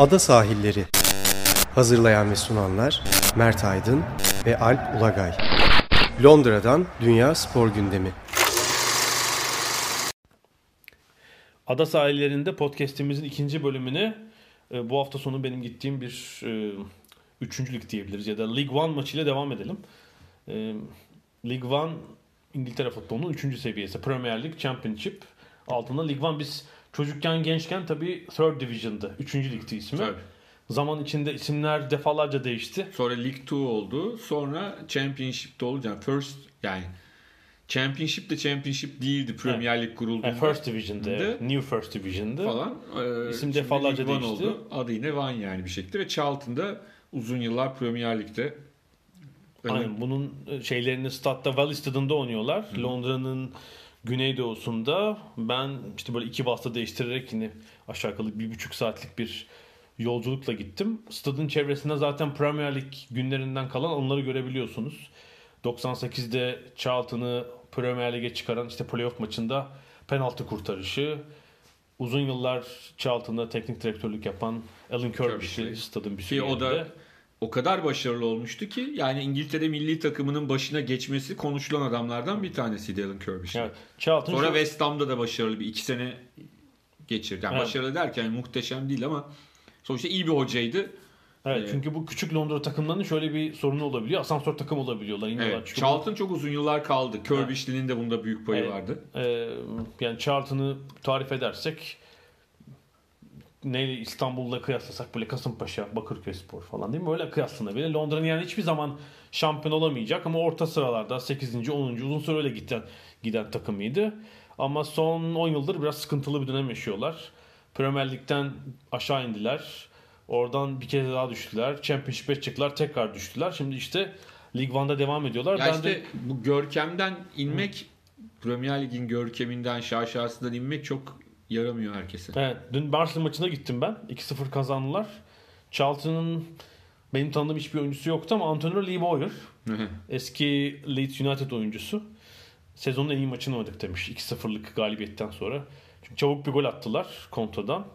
Ada Sahilleri Hazırlayan ve sunanlar Mert Aydın ve Alp Ulagay Londra'dan Dünya Spor Gündemi Ada sahillerinde podcast'imizin ikinci bölümüne e, bu hafta sonu benim gittiğim bir e, üçüncülük diyebiliriz ya da League One maçıyla devam edelim. E, League One İngiltere futbolunun üçüncü seviyesi. Premier League, Championship altında League One biz çocukken gençken tabii Third Division'dı. Üçüncü ligdi ismi. Tabii. Zaman içinde isimler defalarca değişti. Sonra League 2 oldu. Sonra Championship'te oldu. Yani first yani Championship de Championship değildi Premier League kurulduğunda. Yani First Division'dı. Evet. New First Division'dı. falan. Ee, İsim defalarca değişti. Oldu. Adı yine One yani bir şekilde ve Charlton'da uzun yıllar Premier Lig'de Aynen bunun e, şeylerini statta Valley Stadında oynuyorlar. Londra'nın güneydoğusunda. Ben işte böyle iki basta değiştirerek yine aşağı yukarı bir buçuk saatlik bir yolculukla gittim. Stadın çevresinde zaten Premier Lig günlerinden kalan onları görebiliyorsunuz. 98'de Charlton'ı Premier Lig'e çıkaran işte playoff maçında penaltı kurtarışı. Uzun yıllar Charlton'da teknik direktörlük yapan Alan Kirbish'i. stadın bir ki o da o kadar başarılı olmuştu ki yani İngiltere milli takımının başına geçmesi konuşulan adamlardan bir tanesiydi Alan Kirby's. Evet, Charlton Sonra West Ham'da da başarılı bir iki sene geçirdi. Yani Evet. başarılı derken muhteşem değil ama sonuçta iyi bir hocaydı. Evet Ee, çünkü bu küçük Londra takımlarının şöyle bir sorunu olabiliyor. Asansör takım olabiliyorlar. iniyorlar, Evet. çıkıyorlar. Charlton çok uzun yıllar kaldı. Kirbish'linin de bunda büyük payı Evet. vardı. Ee, yani Charlton'ı tarif edersek neyle İstanbul'la kıyaslasak böyle Kasımpaşa, Bakırköy Spor falan değil mi? Öyle kıyaslanabilir. Londra'nın yani hiçbir zaman şampiyon olamayacak ama orta sıralarda 8. 10. uzun süre öyle giden, giden takımıydı. Ama son 10 yıldır biraz sıkıntılı bir dönem yaşıyorlar. Premier Lig'den aşağı indiler. Oradan bir kez daha düştüler. Championship'e çıktılar. Tekrar düştüler. Şimdi işte League One'da devam ediyorlar. Ya ben işte de bu görkemden inmek Premier Lig'in görkeminden şaşasından inmek çok yaramıyor herkese. Evet, dün Barcelona maçına gittim ben. 2-0 kazandılar. Charlton'ın benim tanıdığım hiçbir oyuncusu yoktu ama Antonio Lee Boyer eski Leeds United oyuncusu sezonun en iyi maçını oynadık demiş 2-0'lık galibiyetten sonra. Çünkü çabuk bir gol attılar kontradan.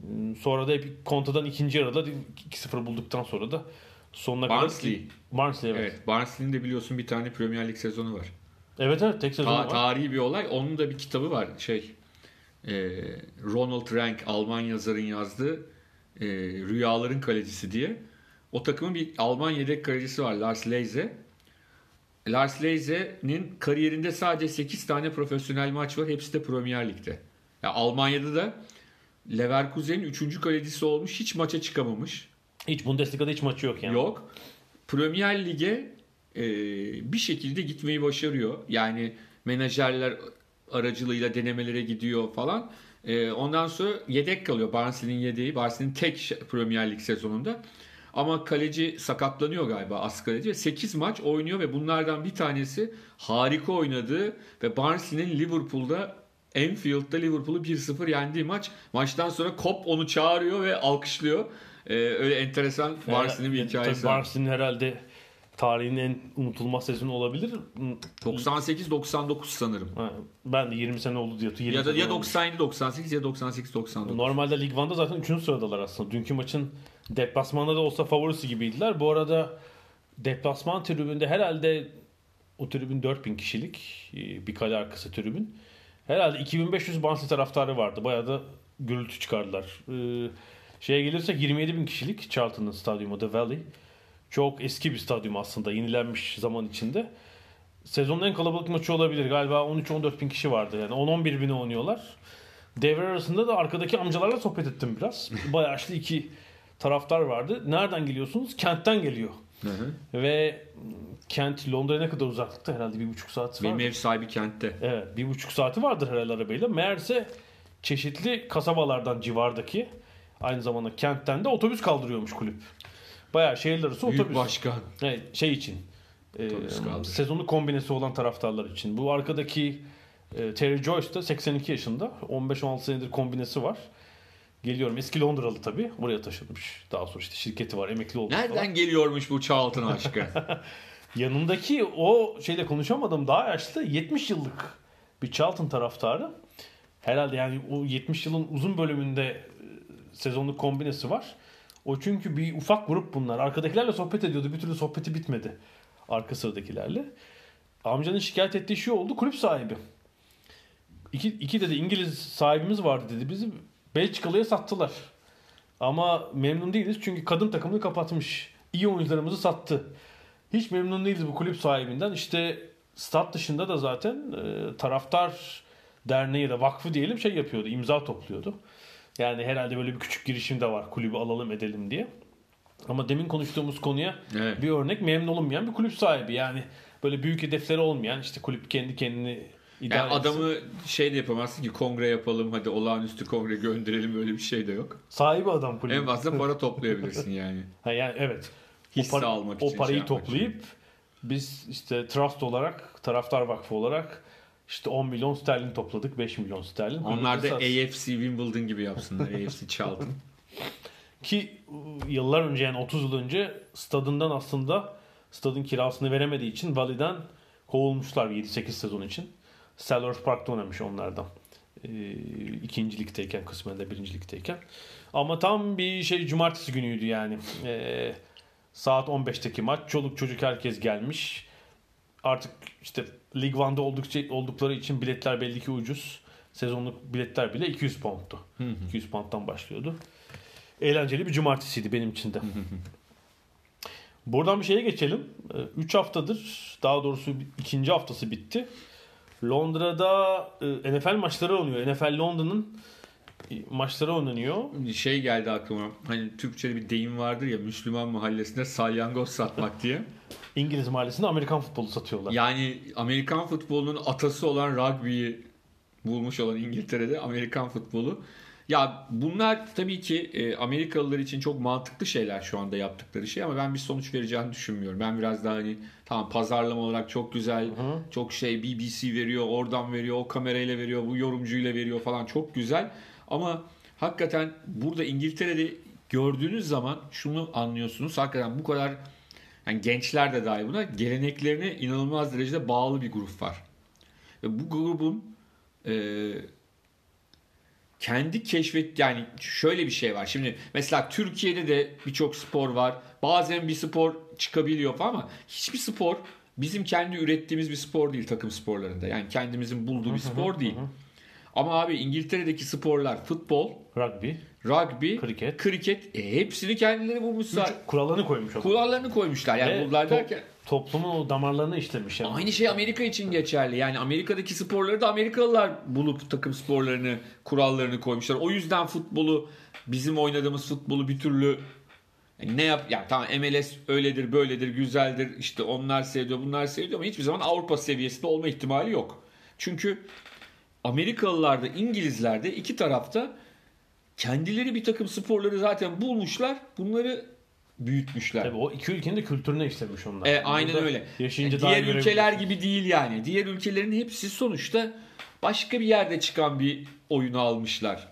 Hmm, Sonra da hep kontradan ikinci yarıda 2-0 bulduktan sonra da sonuna Barnsley. kadar Barnsley evet. Evet. Barnsley'nin de biliyorsun bir tane Premier Lig sezonu var. Evet evet tek sezon Ta- var. tarihi bir olay. Onun da bir kitabı var. Şey Ronald Rank Alman yazarın yazdığı e, Rüyaların Kalecisi diye. O takımın bir Alman yedek kalecisi var Lars Leize. Lars Leize'nin kariyerinde sadece 8 tane profesyonel maç var. Hepsi de Premier Lig'de. Ya Almanya'da da Leverkusen'in 3. kalecisi olmuş. Hiç maça çıkamamış. Hiç Bundesliga'da hiç maçı yok yani. Yok. Premier Lig'e e, bir şekilde gitmeyi başarıyor. Yani menajerler aracılığıyla denemelere gidiyor falan. E, ondan sonra yedek kalıyor. Barnsley'nin yedeği. Barnsley'nin tek Premier Lig sezonunda. Ama kaleci sakatlanıyor galiba as kaleci. ve 8 maç oynuyor ve bunlardan bir tanesi harika oynadığı ve Barnsley'nin Liverpool'da Anfield'da Liverpool'u 1-0 yendiği maç. Maçtan sonra Kop onu çağırıyor ve alkışlıyor. Ee, öyle enteresan Barnsley'nin bir hikayesi tabii. Barnsley'nin herhalde tarihin en unutulmaz sezonu olabilir. 98-99 sanırım. Ha, ben de 20 sene oldu diyor. 20 Ya da ya olmuş. 97-98 ya 98-99. Normalde Lig 1'da zaten 3. sıradalar aslında. Dünkü maçın deplasmanda da olsa favorisi gibiydiler. Bu arada deplasman tribünde herhalde o tribün 4000 kişilik e, bir kale arkası tribün. Herhalde 2500 Barnsley taraftarı vardı. Bayağı da gürültü çıkardılar. Ee, şeye gelirsek 27 bin kişilik Charlton'ın stadyumu The Valley. Çok eski bir stadyum aslında. Yenilenmiş zaman içinde. Sezonun en kalabalık maçı olabilir. Galiba 13-14 bin kişi vardı. Yani 10-11 bine oynuyorlar. Devre arasında da arkadaki amcalarla sohbet ettim biraz. Bayağı yaşlı iki taraftar vardı. Nereden geliyorsunuz? Kent'ten geliyor. Hı hı. Ve Kent Londra'ya ne kadar uzaklıkta? Herhalde bir buçuk saat var. Benim ev sahibi kentte. Evet bir buçuk saati vardır herhalde arabayla. Meğerse çeşitli kasabalardan civardaki aynı zamanda kentten de otobüs kaldırıyormuş kulüp. Bayağı şehirler arası Büyük otobüs. başkan. Evet, şey için. e, kaldırıyor. sezonu kombinesi olan taraftarlar için. Bu arkadaki e, Terry Joyce da 82 yaşında. 15-16 senedir kombinesi var. Geliyorum. Eski Londralı tabii. Buraya taşınmış. Daha sonra işte şirketi var. Emekli olmuş Nereden falan. geliyormuş bu Charlton aşkı? Yanındaki o şeyle konuşamadım daha yaşlı 70 yıllık bir Charlton taraftarı. Herhalde yani o 70 yılın uzun bölümünde e, sezonluk kombinesi var. O çünkü bir ufak grup bunlar. Arkadakilerle sohbet ediyordu. Bir türlü sohbeti bitmedi. Arka sıradakilerle. Amcanın şikayet ettiği şey oldu. Kulüp sahibi. İki, iki dedi İngiliz sahibimiz vardı dedi. Bizi Belçikalı'ya sattılar. Ama memnun değiliz çünkü kadın takımını kapatmış. İyi oyuncularımızı sattı. Hiç memnun değiliz bu kulüp sahibinden. İşte stat dışında da zaten e, taraftar derneği da vakfı diyelim şey yapıyordu. imza topluyordu. Yani herhalde böyle bir küçük girişim de var kulübü alalım edelim diye. Ama demin konuştuğumuz konuya Evet. bir örnek memnun olunmayan bir kulüp sahibi. Yani böyle büyük hedefleri olmayan işte kulüp kendi kendini idare Yani etsin. adamı şey de yapamazsın ki kongre yapalım hadi olağanüstü kongre gönderelim öyle bir şey de yok. sahibi adam kulübü. En fazla para toplayabilirsin yani. Ha yani evet. Hisse o, para- almak o için, parayı şey yapmak toplayıp biz işte trust olarak, taraftar vakfı olarak işte 10 milyon sterlin topladık, 5 milyon sterlin. Onlar da AFC Wimbledon gibi yapsınlar. AFC Charlton. Ki ıı, yıllar önce yani 30 yıl önce stadından aslında stadın kirasını veremediği için Valley'den kovulmuşlar 7-8 sezon için. Sellers Park'ta oynamış onlardan. Ee, ikinci ligdeyken kısmen de birinci ligdeyken. Ama tam bir şey cumartesi günüydü yani. Ee, saat 15'teki maç. Çoluk çocuk herkes gelmiş. Artık işte Lig 1'de oldukça, oldukları için biletler belli ki ucuz. Sezonluk biletler bile 200 pound'tu. 200 pound'dan başlıyordu. Eğlenceli bir cumartesiydi benim için de. Buradan bir şeye geçelim. 3 haftadır daha doğrusu ikinci haftası bitti. Londra'da e, NFL maçları oynuyor. NFL London'ın maçları oynanıyor. şey geldi aklıma. Hani Türkçe'de bir deyim vardır ya Müslüman mahallesinde salyangoz satmak diye. İngiliz mahallesinde Amerikan futbolu satıyorlar. Yani Amerikan futbolunun atası olan rugby'yi bulmuş olan İngiltere'de Amerikan futbolu. Ya bunlar tabii ki e, Amerikalılar için çok mantıklı şeyler şu anda yaptıkları şey ama ben bir sonuç vereceğini düşünmüyorum. Ben biraz daha hani tamam pazarlama olarak çok güzel, çok şey BBC veriyor, oradan veriyor, o kamerayla veriyor, bu yorumcuyla veriyor falan çok güzel. Ama hakikaten burada İngiltere'de gördüğünüz zaman şunu anlıyorsunuz. Hakikaten bu kadar yani gençler de dahil buna geleneklerine inanılmaz derecede bağlı bir grup var. Ve bu grubun e, kendi keşfet yani şöyle bir şey var. Şimdi mesela Türkiye'de de birçok spor var. Bazen bir spor çıkabiliyor falan ama hiçbir spor bizim kendi ürettiğimiz bir spor değil takım sporlarında. Yani kendimizin bulduğu bir spor değil. Ama abi İngiltere'deki sporlar futbol, Rugby. rugby, Kriket. kriket e, hepsini kendileri bulmuşlar. Kurallarını koymuş. adam. Kurallarını koymuşlar. Yani Ve bunlar derken toplumun o damarlarını işlemiş. Yani. Aynı şey Amerika için geçerli. Yani Amerika'daki sporları da Amerikalılar bulup takım sporlarını, kurallarını koymuşlar. O yüzden futbolu bizim oynadığımız futbolu bir türlü yani ne yap yani tamam MLS öyledir, böyledir, güzeldir. İşte onlar seviyor, bunlar seviyor ama hiçbir zaman Avrupa seviyesinde olma ihtimali yok. Çünkü Amerikalılarda, İngilizlerde iki tarafta kendileri bir takım sporları zaten bulmuşlar. Bunları büyütmüşler. Tabii o iki ülkenin de kültürüne işlemiş onlar. E, aynen Burada öyle. Yaşayınca E, diğer ülkeler gibi değil yani. Diğer ülkelerin hepsi sonuçta başka bir yerde çıkan bir oyunu almışlar.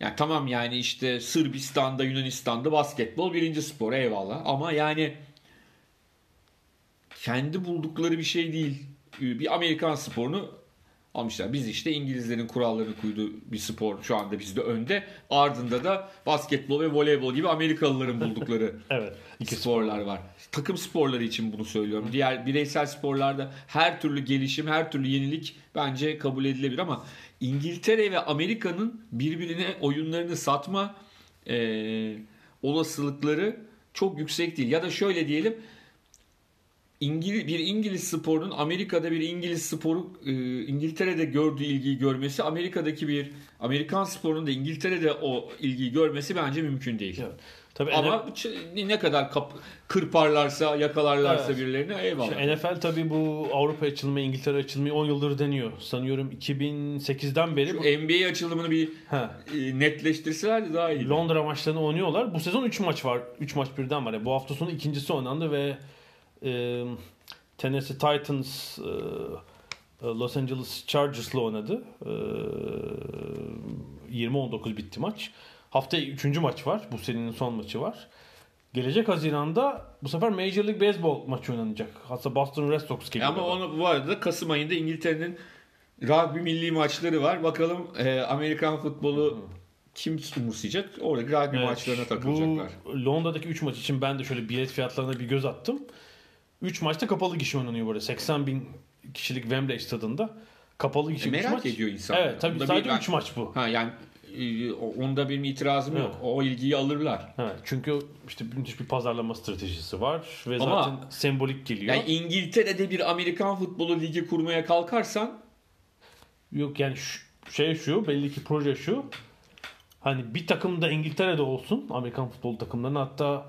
Yani tamam yani işte Sırbistan'da, Yunanistan'da basketbol birinci spor eyvallah. Ama yani kendi buldukları bir şey değil. Bir Amerikan sporunu almışlar. Biz işte İngilizlerin kurallarını koyduğu bir spor şu anda bizde önde. Ardında da basketbol ve voleybol gibi Amerikalıların buldukları Evet. İki sporlar var. Takım sporları için bunu söylüyorum. Diğer bireysel sporlarda her türlü gelişim, her türlü yenilik bence kabul edilebilir ama İngiltere ve Amerika'nın birbirine oyunlarını satma e, olasılıkları çok yüksek değil. Ya da şöyle diyelim İngiliz, bir İngiliz sporunun Amerika'da bir İngiliz sporu e, İngiltere'de gördüğü ilgiyi görmesi Amerika'daki bir Amerikan sporunun da İngiltere'de o ilgiyi görmesi bence mümkün değil. Evet. Tabii Ama NFL ne kadar kap- kırparlarsa, yakalarlarsa Evet. birilerini eyvallah. Şimdi NFL tabii bu Avrupa açılımı, İngiltere açılımı 10 yıldır deniyor. Sanıyorum 2008'den beri Şu bu- NBA açılımını bir Ha. e, netleştirselerdi daha iyi. Londra maçlarını oynuyorlar. Bu sezon 3 maç var. 3 maç birden var. Yani bu hafta sonu ikincisi oynandı ve e, Tennessee Titans e, Los Angeles Chargers'la oynadı. E, 20-19 bitti maç. Haftaya 3. maç var. Bu serinin son maçı var. Gelecek Haziran'da bu sefer Major League Baseball maçı oynanacak. Hatta Boston Red Sox geliyor. Ama onu bu arada Kasım ayında İngiltere'nin rugby milli maçları var. Bakalım e, Amerikan futbolu kim umursayacak? Orada rugby Evet, maçlarına takılacaklar. Bu Londra'daki 3 maç için ben de şöyle bilet fiyatlarına bir göz attım. 3 maçta kapalı gişe oynanıyor burada. 80 bin kişilik Wembley stadında. Kapalı gişe E, merak maç. ediyor insanlar. Evet tabii Bunda sadece bir- 3 maç bu. Ha yani e, onda benim itirazım yok. Evet. O ilgiyi alırlar. Evet, çünkü işte müthiş bir pazarlama stratejisi var ve Ama- zaten sembolik geliyor. Yani İngiltere'de bir Amerikan futbolu ligi kurmaya kalkarsan Yok yani şu, şey şu belli ki proje şu. Hani bir takım da İngiltere'de olsun Amerikan futbol takımlarının hatta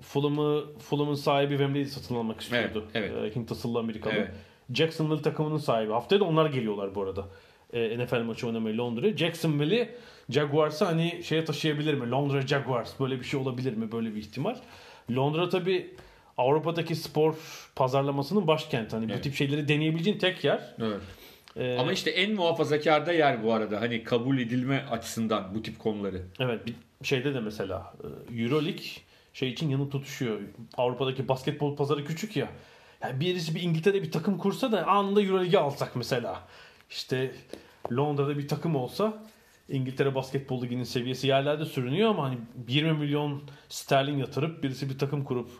Fulham'ı Fulham'ın sahibi Wembley'i satın almak istiyordu. Evet, Ee, Hint asıllı Amerikalı. Evet. Jacksonville takımının sahibi. Haftaya da onlar geliyorlar bu arada. Ee, NFL maçı oynamaya Londra'ya. Jacksonville'i Jaguars'a hani şeye taşıyabilir mi? Londra Jaguars böyle bir şey olabilir mi? Böyle bir ihtimal. Londra tabi Avrupa'daki spor pazarlamasının başkenti. Hani bu Evet. tip şeyleri deneyebileceğin tek yer. evet. Ee, Ama işte en muhafazakar da yer bu arada. Hani kabul edilme açısından bu tip konuları. Evet bir şeyde de mesela e, Euroleague şey için yanıp tutuşuyor. Avrupa'daki basketbol pazarı küçük ya. Yani birisi bir İngiltere'de bir takım kursa da anında Euroleague'i alsak mesela. İşte Londra'da bir takım olsa İngiltere Basketbol Ligi'nin seviyesi yerlerde sürünüyor ama hani 20 milyon sterlin yatırıp birisi bir takım kurup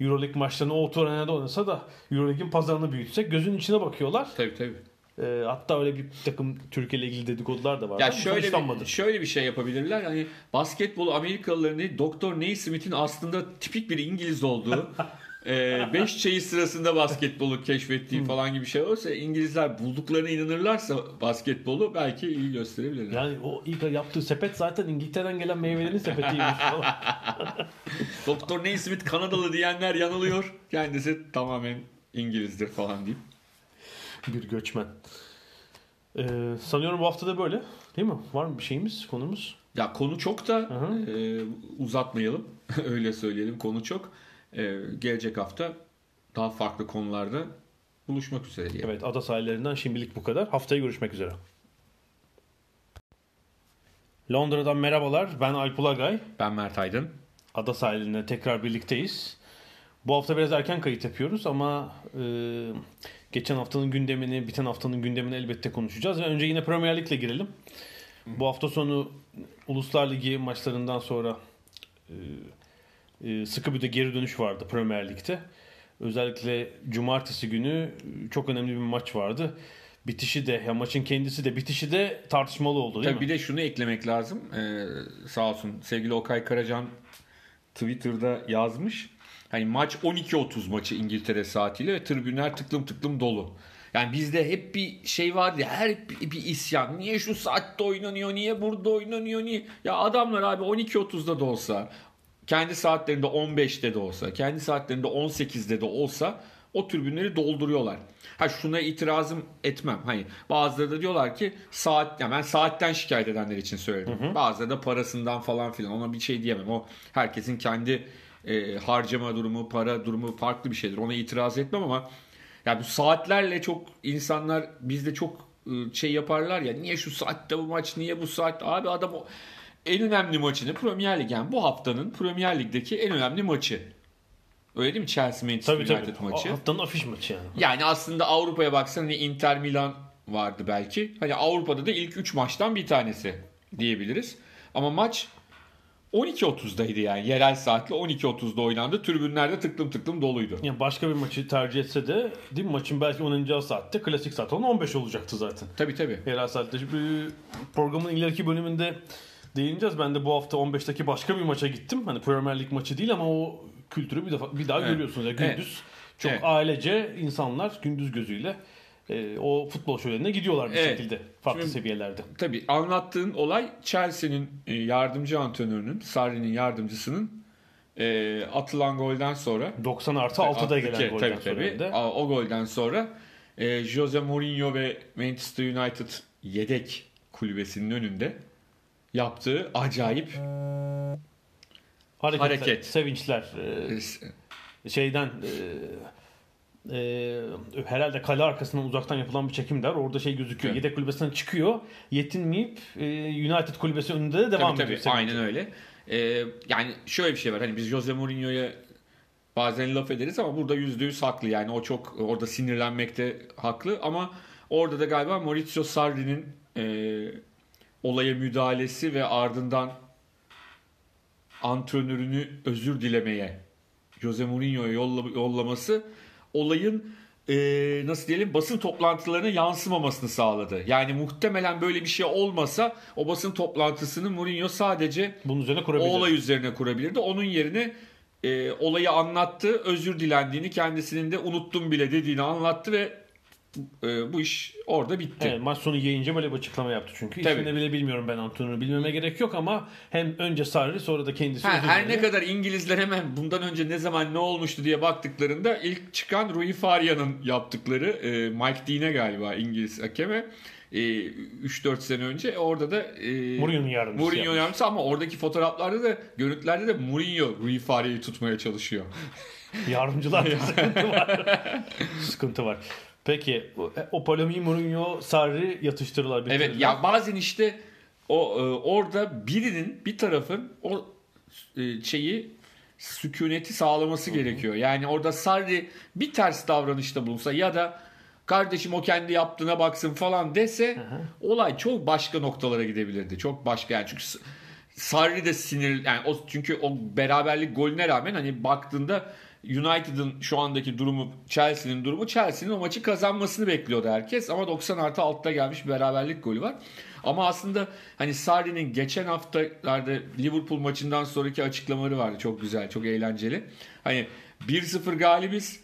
Euroleague maçlarını o arenada oynasa da Euroleague'in pazarını büyütsek gözün içine bakıyorlar. Tabii tabii. E, hatta öyle bir takım Türkiye ile ilgili dedikodular da var. Ya şöyle bir, şöyle bir şey yapabilirler. Hani basketbol Amerikalıların Doktor Naismith'in aslında tipik bir İngiliz olduğu 5 çayı sırasında basketbolu keşfettiği falan gibi şey olursa İngilizler bulduklarına inanırlarsa basketbolu belki iyi gösterebilirler. Yani o ilk yaptığı sepet zaten İngiltere'den gelen meyvelerin sepetiymiş falan. Doktor Naismith Kanadalı diyenler yanılıyor. Kendisi tamamen İngilizdir falan deyip. bir göçmen. Ee, sanıyorum bu hafta da böyle. Değil mi? Var mı bir şeyimiz, konumuz? Ya konu çok da e, uzatmayalım. Öyle söyleyelim konu çok. E, gelecek hafta daha farklı konularda buluşmak üzere diye. Evet, ada sahillerinden şimdilik bu kadar. Haftaya görüşmek üzere. Londra'dan merhabalar. Ben Alp Ulagay. Ben Mert Aydın. Ada sahilinde tekrar birlikteyiz. Bu hafta biraz erken kayıt yapıyoruz ama e, geçen haftanın gündemini, biten haftanın gündemini elbette konuşacağız. Ve önce yine Premier Lig'le girelim. Bu hafta sonu Uluslar Ligi maçlarından sonra e, e, sıkı bir de geri dönüş vardı Premier Lig'de. Özellikle cumartesi günü e, çok önemli bir maç vardı. Bitişi de, ya maçın kendisi de bitişi de tartışmalı oldu değil Tabii mi? bir de şunu eklemek lazım. Ee, sağ olsun sevgili Okay Karacan Twitter'da yazmış. Hani maç 12.30 maçı İngiltere saatiyle ve tribünler tıklım tıklım dolu. Yani bizde hep bir şey vardı ya her bir, isyan. Niye şu saatte oynanıyor? Niye burada oynanıyor? Niye? Ya adamlar abi 12.30'da da olsa kendi saatlerinde 15'te de olsa, kendi saatlerinde 18'de de olsa o tribünleri dolduruyorlar. Ha şuna itirazım etmem. Hani bazıları da diyorlar ki saat ya ben saatten şikayet edenler için söyledim. Bazıları da parasından falan filan ona bir şey diyemem. O herkesin kendi e, harcama durumu, para durumu farklı bir şeydir. Ona itiraz etmem ama ya bu saatlerle çok insanlar bizde çok e, şey yaparlar ya niye şu saatte bu maç niye bu saat abi adam o en önemli maçını Premier Lig yani bu haftanın Premier Lig'deki en önemli maçı. Öyle değil mi? Chelsea Manchester Tabii United tabii. maçı. Haftanın afiş maçı yani. Yani aslında Avrupa'ya baksan hani Inter Milan vardı belki. Hani Avrupa'da da ilk 3 maçtan bir tanesi diyebiliriz. Ama maç 12.30'daydı yani. Yerel saatle 12.30'da oynandı. Tribünlerde tıklım tıklım doluydu. Yani başka bir maçı tercih etse de değil mi? Maçın belki oynanacağı saatte klasik saat olan 15 olacaktı zaten. Tabii tabii. Yerel saatte. Şimdi programın ileriki bölümünde değineceğiz. Ben de bu hafta 15'teki başka bir maça gittim. Hani Premier Lig maçı değil ama o kültürü bir defa bir daha Evet. görüyorsunuz. Yani gündüz Evet. çok Evet. ailece insanlar gündüz gözüyle e, o futbol şölenine gidiyorlar bir Evet. şekilde farklı Şimdi- seviyelerde. Tabii anlattığın olay Chelsea'nin e, yardımcı antrenörünün, Sarri'nin yardımcısının e, atılan golden sonra 90 artı 6'da gelen golden tabii, sonra tabii. de. O golden sonra e, Jose Mourinho ve Manchester United yedek kulübesinin önünde yaptığı acayip Hareket, hareket. sevinçler, e, şeyden e, e, herhalde kale arkasından uzaktan yapılan bir çekim der. Orada şey gözüküyor. Evet. Yedek kulübesinden çıkıyor. Yetinmeyip e, United kulübesi önünde de devam tabii, ediyor. tabii, aynen öyle. E, yani şöyle bir şey var. Hani biz Jose Mourinho'ya bazen laf ederiz ama burada yüzde yüz haklı. Yani o çok orada sinirlenmekte haklı ama orada da galiba Maurizio Sarri'nin e, olaya müdahalesi ve ardından antrenörünü özür dilemeye Jose Mourinho'ya yolla- yollaması olayın e, nasıl diyelim basın toplantılarına yansımamasını sağladı. Yani muhtemelen böyle bir şey olmasa o basın toplantısını Mourinho sadece Bunun üzerine o olay üzerine kurabilirdi. Onun yerine e, olayı anlattı, özür dilendiğini, kendisinin de unuttum bile dediğini anlattı ve e, bu iş orada bitti. Evet, maç sonu yayınca böyle bir açıklama yaptı çünkü. Tabii. İsmini bile bilmiyorum ben Antonio'nu. Bilmeme gerek yok ama hem önce Sarri sonra da kendisi Ha, her ne kadar İngilizler hemen bundan önce ne zaman ne olmuştu diye baktıklarında ilk çıkan Rui Faria'nın yaptıkları e, Mike Dean'e galiba İngiliz hakeme e, 3-4 sene önce orada da e, Mourinho'nun yardımcısı Mourinho yapmış. yardımcısı ama oradaki fotoğraflarda da görüntülerde de Mourinho Rui Faria'yı tutmaya çalışıyor. Yardımcılar sıkıntı var. sıkıntı var. Peki o- polemiği Mourinho, Sarri yatıştırırlar. Evet bitirirler. ya bazen işte o e, orada birinin bir tarafın o e, şeyi sükuneti sağlaması gerekiyor. Yani orada Sarri bir ters davranışta bulunsa ya da kardeşim o kendi yaptığına baksın falan dese olay çok başka noktalara gidebilirdi. Çok başka yani çünkü Sarri de sinir yani o çünkü o beraberlik golüne rağmen hani baktığında United'ın şu andaki durumu Chelsea'nin durumu Chelsea'nin o maçı kazanmasını bekliyordu herkes ama 90 artı altta gelmiş bir beraberlik golü var. Ama aslında hani Sarri'nin geçen haftalarda Liverpool maçından sonraki açıklamaları vardı çok güzel çok eğlenceli. Hani 1-0 galibiz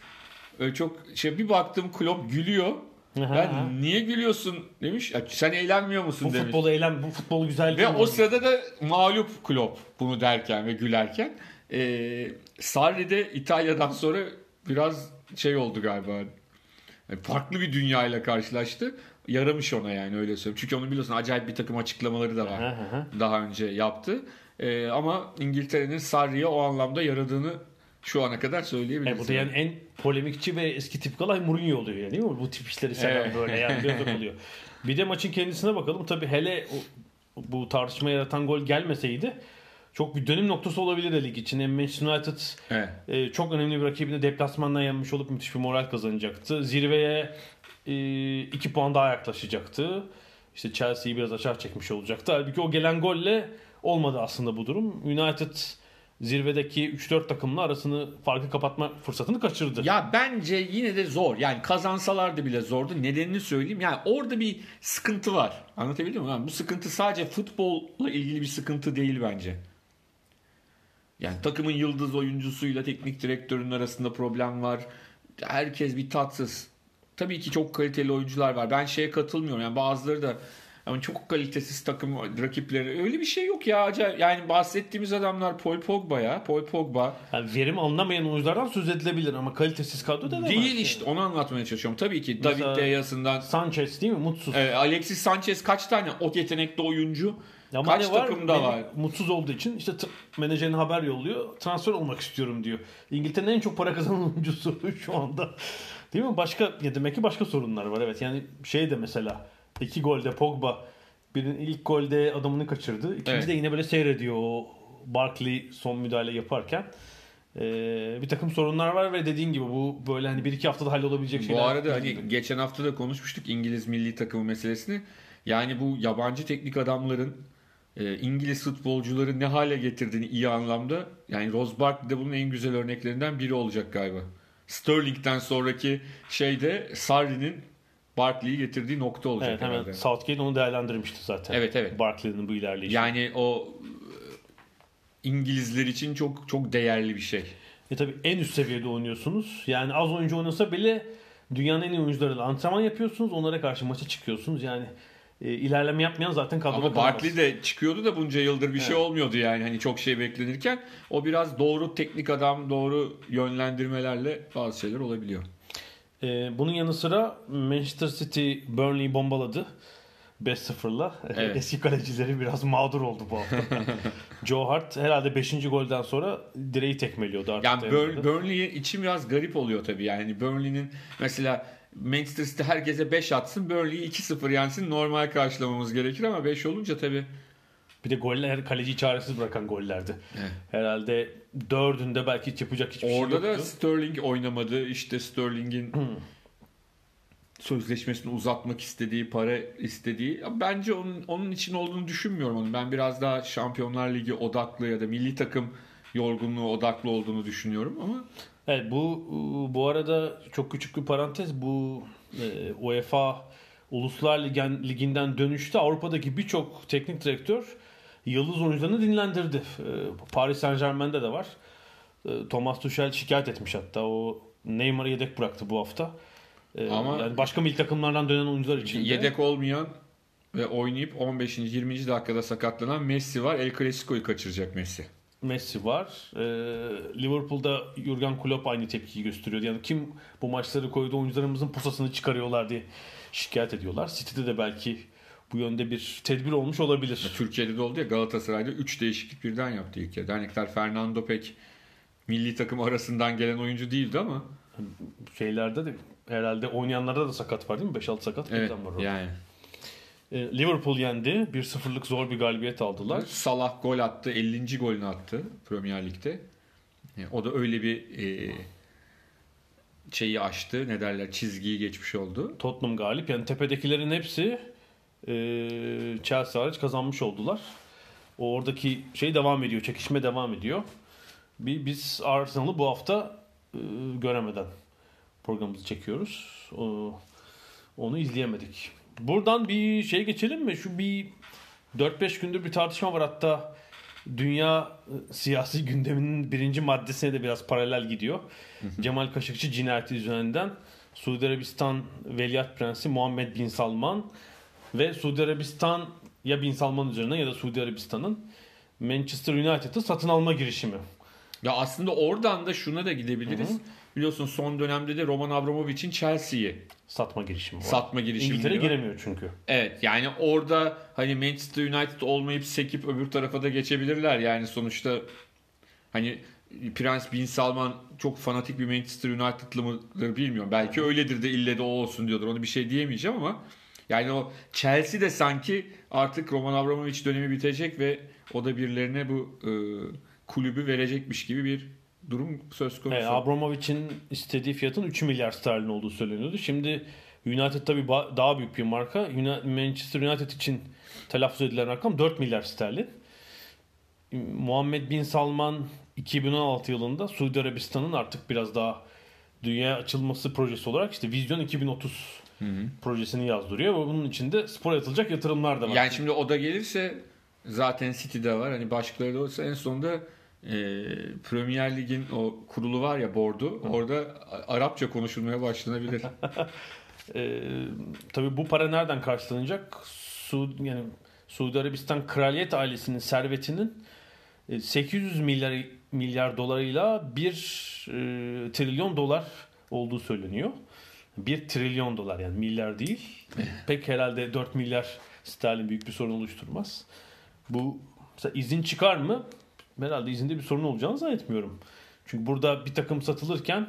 Öyle çok şey bir baktım Klopp gülüyor. Ben niye gülüyorsun demiş. "Ya Sen eğlenmiyor musun bu demiş. futbolu eğlen, bu futbol güzel Ve o sırada da mağlup Klopp bunu derken ve gülerken. E, Sarri de İtalya'dan sonra biraz şey oldu galiba. Yani farklı bir dünyayla karşılaştı. Yaramış ona yani öyle söyleyeyim. Çünkü onu biliyorsun acayip bir takım açıklamaları da var. Daha önce yaptı. E, ama İngiltere'nin Sarri'ye o anlamda yaradığını şu ana kadar söyleyebiliriz. E, bu da yani en polemikçi ve eski tip kalay Mourinho oluyor yani değil mi? Bu tip işleri seven Evet. böyle yani biraz oluyor. Bir de maçın kendisine bakalım. Tabii hele bu tartışma yaratan gol gelmeseydi çok bir dönüm noktası olabilirdi lig için. Hem Manchester United Evet. e, çok önemli bir rakibini deplasmandan yenmiş olup müthiş bir moral kazanacaktı. Zirveye e, iki puan daha yaklaşacaktı. İşte Chelsea'yi biraz aşağı çekmiş olacaktı. Halbuki o gelen golle olmadı aslında bu durum. United zirvedeki 3-4 takımla arasını farkı kapatma fırsatını kaçırdı. Ya bence yine de zor. Yani kazansalardı bile zordu. Nedenini söyleyeyim. Yani orada bir sıkıntı var. Anlatabildim mi? Yani bu sıkıntı sadece futbolla ilgili bir sıkıntı değil bence. Yani takımın yıldız oyuncusuyla teknik direktörün arasında problem var. Herkes bir tatsız. Tabii ki çok kaliteli oyuncular var. Ben şeye katılmıyorum. Yani bazıları da ama çok kalitesiz takım rakipleri. Öyle bir şey yok ya. Yani bahsettiğimiz adamlar Paul Pogba ya. Paul Pogba. Yani verim alınamayan oyunculardan söz edilebilir ama kalitesiz kadro denemez. Değil yani. işte onu anlatmaya çalışıyorum. Tabii ki David De Geya'sından Sanchez değil mi? Mutsuz. e, Alexis Sanchez kaç tane o yetenekli oyuncu Ama kaç var? takımda var? Mutsuz olduğu için işte menajerine haber yolluyor. Transfer olmak istiyorum diyor. İngiltere'nin en çok para kazanan oyuncusu şu anda. Değil mi? Başka ya demek ki başka sorunlar var. Evet yani şey de mesela iki golde Pogba birinin ilk golde adamını kaçırdı. İkinci Evet. de yine böyle seyrediyor o Barkley son müdahale yaparken. Ee, bir takım sorunlar var ve dediğin gibi bu böyle hani bir iki haftada hallolabilecek şeyler. Bu arada hani geçen hafta da konuşmuştuk İngiliz milli takımı meselesini. Yani bu yabancı teknik adamların e, İngiliz futbolcuları ne hale getirdiğini iyi anlamda. Yani Rose Barkley de bunun en güzel örneklerinden biri olacak galiba. Sterling'den sonraki şeyde Sarri'nin Barkley'i getirdiği nokta olacak Evet hemen herhalde. Southgate onu değerlendirmişti zaten. Evet, evet. Barkley'nin bu ilerleyişi. Yani o e, İngilizler için çok çok değerli bir şey. E tabi en üst seviyede oynuyorsunuz. Yani az oyuncu oynasa bile dünyanın en iyi oyuncularıyla antrenman yapıyorsunuz. Onlara karşı maça çıkıyorsunuz. Yani e, ilerleme yapmayan zaten kadroda Ama. Barkley de çıkıyordu da bunca yıldır bir şey Evet. olmuyordu yani hani çok şey beklenirken. O biraz doğru teknik adam, doğru yönlendirmelerle bazı şeyler olabiliyor. E, bunun yanı sıra Manchester City Burnley'i bombaladı. 5-0'la. Evet. Eski kalecileri biraz mağdur oldu bu hafta. Joe Hart herhalde 5. golden sonra direği tekmeliyordu artık. Yani Burnley için biraz garip oluyor tabii. Yani Burnley'nin mesela Manchester City herkese 5 atsın, Burnley'i 2-0 yensin normal karşılamamız gerekir ama 5 olunca tabii Bir de goller kaleciyi çaresiz bırakan gollerdi. Evet. Herhalde dördünde belki hiç yapacak hiçbir orada şey da yoktu. Sterling oynamadı. İşte Sterling'in sözleşmesini uzatmak istediği, para istediği. Bence onun onun için olduğunu düşünmüyorum onu. Ben biraz daha Şampiyonlar Ligi odaklı ya da milli takım yorgunluğu odaklı olduğunu düşünüyorum ama Evet bu bu arada çok küçük bir parantez. Bu e, UEFA Uluslar Ligen, Ligi'nden dönüşte Avrupa'daki birçok teknik direktör yıldız oyuncularını dinlendirdi. E, Paris Saint Germain'de de var. E, Thomas Tuchel şikayet etmiş hatta. O Neymar'ı yedek bıraktı bu hafta. E, Ama- yani başka milli takımlardan dönen oyuncular için de- yedek olmayan ve oynayıp 15. 20. dakikada sakatlanan Messi var. El Clasico'yu kaçıracak Messi. Messi var. Ee, Liverpool'da Jurgen Klopp aynı tepkiyi gösteriyordu. Yani kim bu maçları koydu oyuncularımızın pusasını çıkarıyorlar diye şikayet ediyorlar. City'de de belki bu yönde bir tedbir olmuş olabilir. Türkiye'de de oldu ya Galatasaray'da 3 değişiklik birden yaptı ilk kez. Dernekler Fernando pek milli takım arasından gelen oyuncu değildi ama Şeylerde de herhalde oynayanlarda da sakat var değil mi? 5-6 sakat evet var orada. yani Liverpool yendi. 1-0'lık zor bir galibiyet aldılar. Salah gol attı. 50. golünü attı Premier Lig'de. E, O da öyle bir e, şeyi aştı. Ne derler? Çizgiyi geçmiş oldu. Tottenham galip. Yani tepedekilerin hepsi e, Chelsea hariç kazanmış oldular. O oradaki şey devam ediyor. Çekişme devam ediyor. Bir, biz Arsenal'ı bu hafta e, göremeden programımızı çekiyoruz. O, onu izleyemedik. Buradan bir şey geçelim mi? Şu bir 4-5 gündür bir tartışma var hatta dünya e, siyasi gündeminin birinci maddesine de biraz paralel gidiyor. Cemal Kaşıkçı cinayeti üzerinden Suudi Arabistan Veliaht Prensi Muhammed Bin Salman ve Suudi Arabistan ya Bin Salman üzerinden ya da Suudi Arabistan'ın Manchester United'ı satın alma girişimi. Ya aslında oradan da şuna da gidebiliriz. Biliyorsun son dönemde de Roman Abramovich'in Chelsea'yi Satma girişimi var. satma girişimi İngiltere var. giremiyor çünkü. Evet yani orada hani Manchester United olmayıp sekip öbür tarafa da geçebilirler. Yani sonuçta hani Prens Bin Salman çok fanatik bir Manchester United'lı mıdır bilmiyorum. Belki öyledir de ille de o olsun diyordur. Onu bir şey diyemeyeceğim ama yani o Chelsea de sanki artık Roman Abramovich dönemi bitecek ve o da birilerine bu e, kulübü verecekmiş gibi bir durum söz konusu. Evet, Abramovich'in istediği fiyatın 3 milyar sterlin olduğu söyleniyordu. Şimdi United tabii daha büyük bir marka. Manchester United için telaffuz edilen rakam 4 milyar sterlin. Muhammed Bin Salman 2016 yılında Suudi Arabistan'ın artık biraz daha dünya açılması projesi olarak işte Vizyon 2030 projesini yazdırıyor ve bunun içinde spor atılacak yatırımlar da var. Yani şimdi o da gelirse zaten City'de var. Hani başkaları da olsa en sonunda e, Premier Lig'in o kurulu var ya bordu. Orada Arapça konuşulmaya başlanabilir. Ee, tabii bu para nereden karşılanacak? Su, yani Suudi Arabistan kraliyet ailesinin servetinin e, 800 milyar milyar dolarıyla 1 e, trilyon dolar olduğu söyleniyor. 1 trilyon dolar yani milyar değil. Pek herhalde 4 milyar sterlin büyük bir sorun oluşturmaz. Bu mesela izin çıkar mı? Herhalde izinde bir sorun olacağını zannetmiyorum. Çünkü burada bir takım satılırken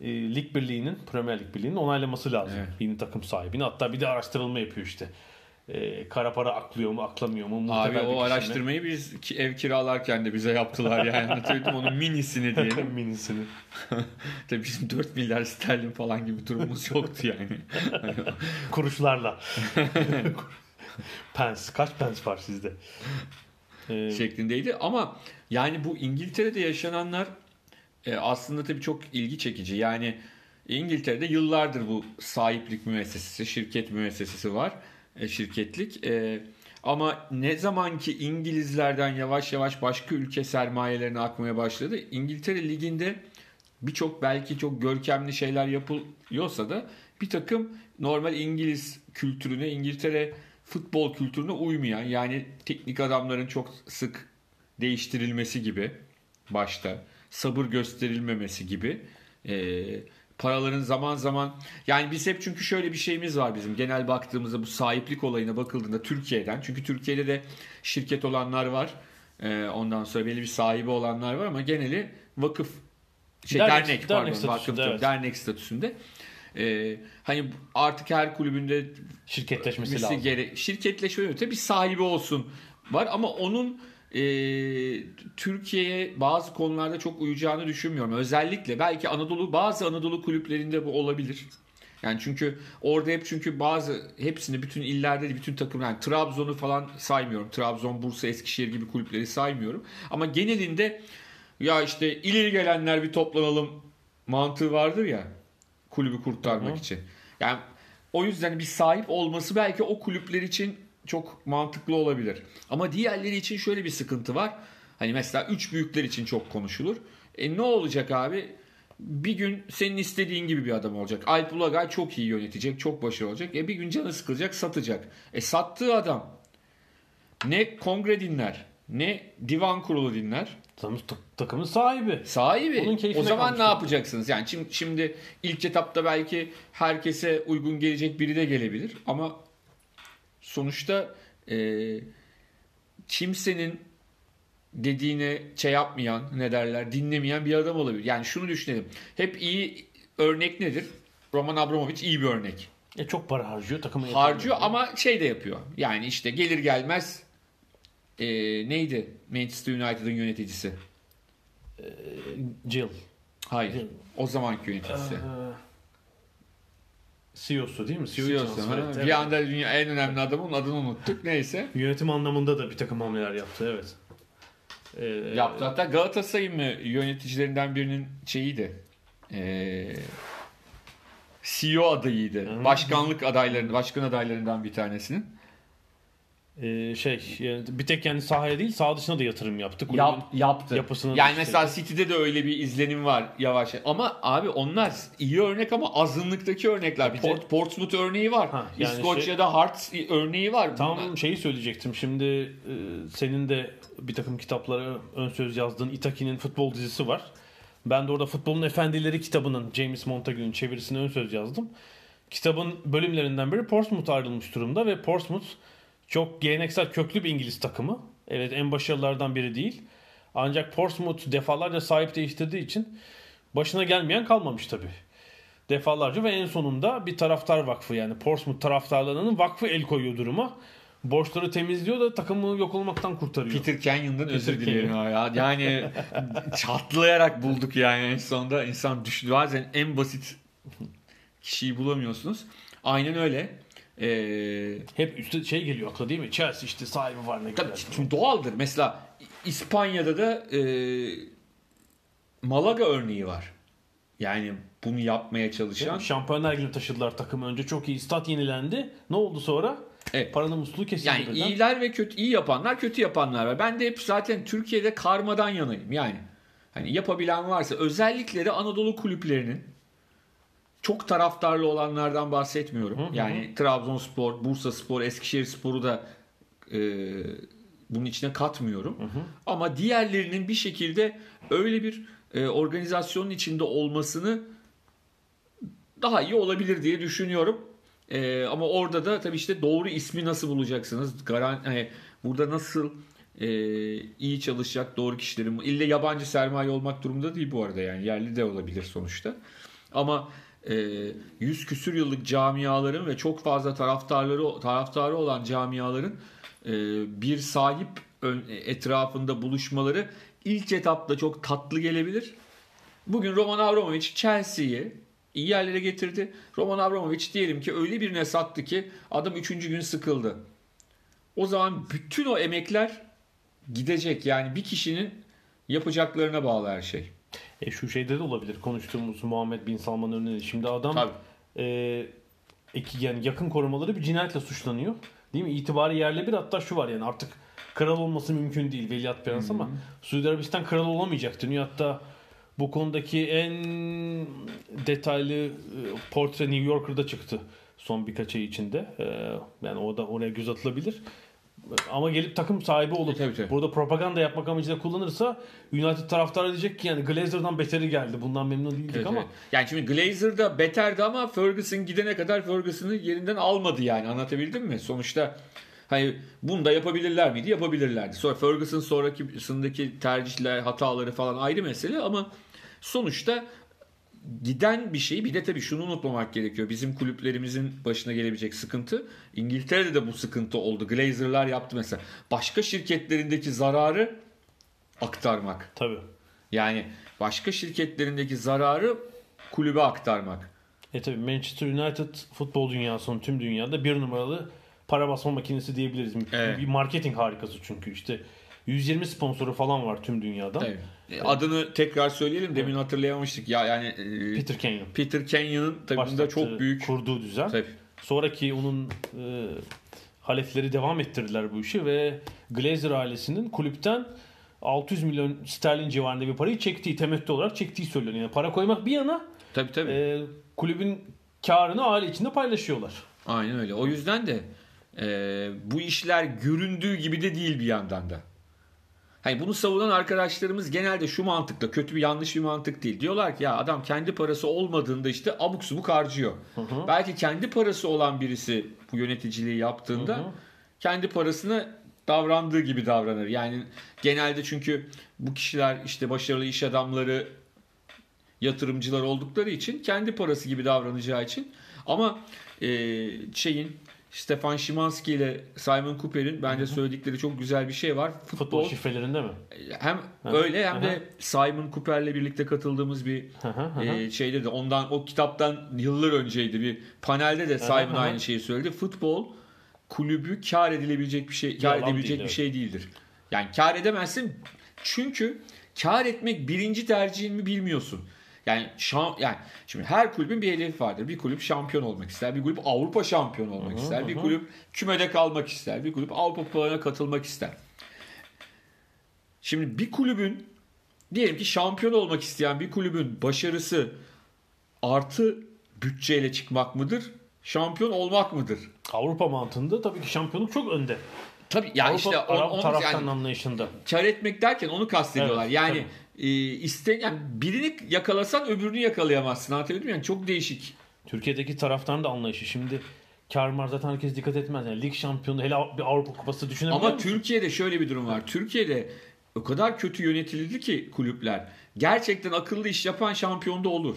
e, lig birliğinin, Premier Lig birliğinin onaylaması lazım. Evet. Yeni takım sahibini. Hatta bir de araştırılma yapıyor işte. E, kara para aklıyor mu, aklamıyor mu? Abi o araştırmayı biz ki- ev kiralarken de bize yaptılar yani. Anlatabildim onun minisini diyelim. minisini. Tabii bizim 4 milyar sterlin falan gibi durumumuz yoktu yani. Kuruşlarla. pence. Kaç pence var sizde? E, şeklindeydi. Ama yani bu İngiltere'de yaşananlar e, aslında tabii çok ilgi çekici. Yani İngiltere'de yıllardır bu sahiplik müessesesi, şirket müessesesi var. E, şirketlik. E, ama ne zaman ki İngilizlerden yavaş yavaş başka ülke sermayelerine akmaya başladı. İngiltere Ligi'nde birçok belki çok görkemli şeyler yapılıyorsa da bir takım normal İngiliz kültürüne, İngiltere futbol kültürüne uymayan yani teknik adamların çok sık değiştirilmesi gibi başta sabır gösterilmemesi gibi e, paraların zaman zaman yani biz hep çünkü şöyle bir şeyimiz var bizim genel baktığımızda bu sahiplik olayına bakıldığında Türkiye'den çünkü Türkiye'de de şirket olanlar var e, ondan sonra belli bir sahibi olanlar var ama geneli vakıf şey Dernek- dernek, dernek pardon statüsünde, vakıf evet. dernek statüsünde e, hani artık her kulübünde şirketleşmesi Mesi lazım. gere- şirketleşme öte bir sahibi olsun var ama onun e, Türkiye'ye bazı konularda çok uyacağını düşünmüyorum. Özellikle belki Anadolu bazı Anadolu kulüplerinde bu olabilir. Yani çünkü orada hep çünkü bazı hepsini bütün illerde de bütün takım yani Trabzon'u falan saymıyorum. Trabzon, Bursa, Eskişehir gibi kulüpleri saymıyorum. Ama genelinde ya işte ileri gelenler bir toplanalım mantığı vardır ya kulübü kurtarmak Hı hı. için. Yani o yüzden bir sahip olması belki o kulüpler için çok mantıklı olabilir. Ama diğerleri için şöyle bir sıkıntı var. Hani mesela üç büyükler için çok konuşulur. E ne olacak abi? Bir gün senin istediğin gibi bir adam olacak. Alp Ulagay çok iyi yönetecek, çok başarılı olacak. E bir gün canı sıkılacak, satacak. E sattığı adam ne kongre dinler, ne divan kurulu dinler. Takımın, takımın sahibi. Sahibi. Onun O zaman ne yapacaksınız? Yani şimdi, şimdi ilk etapta belki herkese uygun gelecek biri de gelebilir ama sonuçta e, kimsenin dediğine şey yapmayan ne derler dinlemeyen bir adam olabilir. Yani şunu düşünelim. Hep iyi örnek nedir? Roman Abramovich iyi bir örnek. E çok para harcıyor takımı. Harcıyor ama şey de yapıyor. Yani işte gelir gelmez e, neydi Manchester United'ın yöneticisi? Jill. Hayır. O zamanki yöneticisi. CEO'su değil mi? CEO CEO'su, ha? evet. Bir anda dünya en önemli adamın adını unuttuk. Neyse. Yönetim anlamında da bir takım hamleler yaptı evet. Ee, Yaptı. Hatta Galatasaray'ın mı yöneticilerinden birinin şeyiydi. Ee, CEO adayıydı. Başkanlık adaylarından, başkan adaylarından bir tanesinin. E, şey yani bir tek yani sahaya değil saha dışına da yatırım yaptı. Kulübün Yap, yaptı. yapısını yani da mesela City'de de öyle bir izlenim var yavaş. Ama abi onlar iyi örnek ama azınlıktaki örnekler. Bir de- Port, Portsmouth örneği var. Ha, yani şey- İskoçya'da Hearts örneği var. Tam Bunlar- şeyi söyleyecektim. Şimdi e, senin de bir takım kitaplara ön söz yazdığın Itaki'nin futbol dizisi var. Ben de orada Futbolun Efendileri kitabının James Montague'nin çevirisine ön söz yazdım. Kitabın bölümlerinden biri Portsmouth ayrılmış durumda ve Portsmouth çok geleneksel köklü bir İngiliz takımı. Evet en başarılılardan biri değil. Ancak Portsmouth defalarca sahip değiştirdiği için başına gelmeyen kalmamış tabii. Defalarca ve en sonunda bir taraftar vakfı yani Portsmouth taraftarlarının vakfı el koyuyor duruma. Borçları temizliyor da takımı yok olmaktan kurtarıyor. Peter Canyon'dan özür dilerim ya. Yani çatlayarak bulduk yani en sonunda insan düştü. Bazen en basit kişiyi bulamıyorsunuz. Aynen öyle. Ee, Hep üstte şey geliyor akla değil mi? Chelsea işte sahibi var ne tabii kadar. çünkü doğaldır. Mesela İspanya'da da e, Malaga örneği var. Yani bunu yapmaya çalışan. Şampiyonlar Ligi'ne taşıdılar takımı. Önce çok iyi stat yenilendi. Ne oldu sonra? Evet. Paranın musluğu kesildi. Yani birden. iyiler ve kötü iyi yapanlar, kötü yapanlar var. Ben de hep zaten Türkiye'de karmadan yanayım. Yani hani yapabilen varsa özellikle de Anadolu kulüplerinin çok taraftarlı olanlardan bahsetmiyorum. Hı hı. Yani Trabzonspor, Bursaspor, Eskişehirspor'u da e, bunun içine katmıyorum. Ama diğerlerinin bir şekilde öyle bir e, organizasyonun içinde olmasını daha iyi olabilir diye düşünüyorum. Ee, ama orada da tabii işte doğru ismi nasıl bulacaksınız? Garan hani burada nasıl e, iyi çalışacak doğru kişilerin ille yabancı sermaye olmak durumunda değil bu arada yani yerli de olabilir sonuçta. Ama e, yüz küsür yıllık camiaların ve çok fazla taraftarları taraftarı olan camiaların e, bir sahip etrafında buluşmaları ilk etapta çok tatlı gelebilir. Bugün Roman Abramovich Chelsea'yi iyi yerlere getirdi. Roman Abramovich diyelim ki öyle birine sattı ki adam 3. gün sıkıldı. O zaman bütün o emekler gidecek. Yani bir kişinin yapacaklarına bağlı her şey. E, şu şeyde de olabilir. Konuştuğumuz Muhammed Bin Salman örneği. Şimdi adam Tabii. e, iki, yani yakın korumaları bir cinayetle suçlanıyor. Değil mi? İtibarı yerle bir hatta şu var yani artık kral olması mümkün değil veliaht prens ama Suudi Arabistan kral olamayacak deniyor. Hatta bu konudaki en detaylı e, portre New Yorker'da çıktı son birkaç ay içinde. E, yani o da oraya göz atılabilir. Ama gelip takım sahibi olup E, tabii, tabii. burada propaganda yapmak amacıyla kullanırsa United taraftarı diyecek ki yani Glazer'dan beteri geldi. Bundan memnun değildik Evet, ama evet. Yani şimdi Glazer da beterdi ama Ferguson gidene kadar Ferguson'ı yerinden almadı yani anlatabildim mi? Sonuçta hani bunu da yapabilirler miydi? Yapabilirlerdi. Sonra Ferguson sonrakisindeki tercihler, hataları falan ayrı mesele ama sonuçta giden bir şey bir de tabii şunu unutmamak gerekiyor. Bizim kulüplerimizin başına gelebilecek sıkıntı İngiltere'de de bu sıkıntı oldu. Glazer'lar yaptı mesela. Başka şirketlerindeki zararı aktarmak. tabii. Yani başka şirketlerindeki zararı kulübe aktarmak. E tabii Manchester United futbol dünyasının tüm dünyada bir numaralı para basma makinesi diyebiliriz. Evet. Bir marketing harikası çünkü işte 120 sponsoru falan var tüm dünyada. Tabii. E, Adını tekrar söyleyelim. Demin hatırlayamamıştık. Ya yani e, Peter Kenyon. Peter Kenyon'un tabii başlattığı, çok büyük kurduğu düzen. tabii. Sonraki onun e, halefleri devam ettirdiler bu işi ve Glazer ailesinin kulüpten 600 milyon sterlin civarında bir parayı çektiği, temettü olarak çektiği söyleniyor. Yani para koymak bir yana Tabii tabii. e, kulübün karını aile içinde paylaşıyorlar. Aynen öyle. O yüzden de e, bu işler göründüğü gibi de değil bir yandan da. Hani bunu savunan arkadaşlarımız genelde şu mantıkla kötü bir yanlış bir mantık değil. Diyorlar ki ya adam kendi parası olmadığında işte abuk subuk harcıyor. Belki kendi parası olan birisi bu yöneticiliği yaptığında Hı hı. kendi parasını davrandığı gibi davranır. Yani genelde çünkü bu kişiler işte başarılı iş adamları yatırımcılar oldukları için kendi parası gibi davranacağı için ama e, şeyin Stefan Szymanski ile Simon Cooper'in bence söyledikleri çok güzel bir şey var. Futbol Futbol şifrelerinde mi? hem Hı. öyle hem Hı. de Simon Cooper'le birlikte katıldığımız bir e, şeyde de ondan o kitaptan yıllar önceydi bir panelde de Simon hı. aynı şeyi söyledi. Futbol kulübü kar edilebilecek bir şey, kar Yalan edebilecek değil, bir evet. şey değildir. Yani kar edemezsin çünkü kar etmek birinci tercihin mi bilmiyorsun. Yani şam, yani şimdi her kulübün bir hedefi vardır. Bir kulüp şampiyon olmak ister, bir kulüp Avrupa şampiyonu olmak ister, bir kulüp kümede kalmak ister, bir kulüp Avrupa kupalarına katılmak ister. Şimdi bir kulübün diyelim ki şampiyon olmak isteyen bir kulübün başarısı artı bütçeyle çıkmak mıdır? Şampiyon olmak mıdır? Avrupa mantığında tabii ki şampiyonluk çok önde. Tabii yani Avrupa işte on, Arap taraftan yani anlayışında. kar etmek derken onu kastediyorlar. Evet, yani e, iste yani birini yakalasan öbürünü yakalayamazsın. Anlatabildim mi? yani çok değişik. Türkiye'deki taraftarın da anlayışı. Şimdi kar mar zaten herkes dikkat etmez. Yani lig şampiyonu hele bir Avrupa kupası düşünebiliyor Ama musun? Türkiye'de şöyle bir durum var. Türkiye'de o kadar kötü yönetildi ki kulüpler. Gerçekten akıllı iş yapan şampiyon da olur.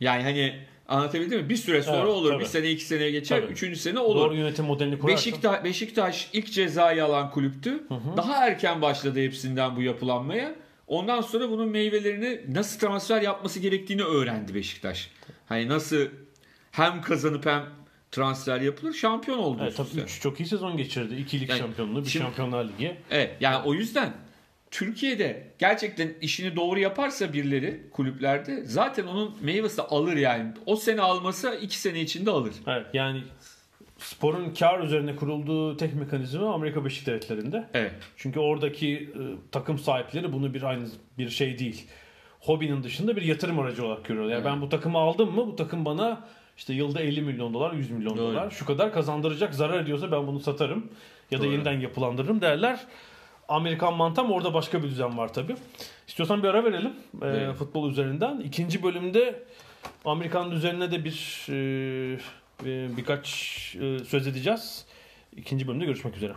Yani hani anlatabildim mi? Bir süre sonra Evet, olur. tabii. Bir sene iki seneye geçer. Tabii. Üçüncü sene olur. Doğru yönetim modelini kurarsan. Beşiktaş, Beşiktaş ilk cezayı alan kulüptü. Daha erken başladı hepsinden bu yapılanmaya. Ondan sonra bunun meyvelerini nasıl transfer yapması gerektiğini öğrendi Beşiktaş. Hani nasıl hem kazanıp hem transfer yapılır şampiyon oldu. Evet, tabii üste. üç çok iyi sezon geçirdi. İki lig Yani şampiyonluğu, bir şimdi- şampiyonlar ligi. Evet yani o yüzden Türkiye'de gerçekten işini doğru yaparsa birileri kulüplerde zaten onun meyvesi alır yani. O sene almasa iki sene içinde alır. Evet, yani sporun kar üzerine kurulduğu tek mekanizma Amerika Birleşik Devletleri'nde. Evet. Çünkü oradaki e, takım sahipleri bunu bir aynı bir şey değil. Hobinin dışında bir yatırım aracı olarak görüyorlar. Yani ben bu takımı aldım mı bu takım bana işte yılda 50 milyon dolar, 100 milyon Doğru. dolar şu kadar kazandıracak. Zarar ediyorsa ben bunu satarım ya da Doğru. yeniden yapılandırırım derler. Amerikan mantam orada başka bir düzen var tabii. İstiyorsan bir ara verelim e, Evet. futbol üzerinden. İkinci bölümde Amerikan üzerine de bir e, birkaç e, söz edeceğiz. İkinci bölümde görüşmek üzere.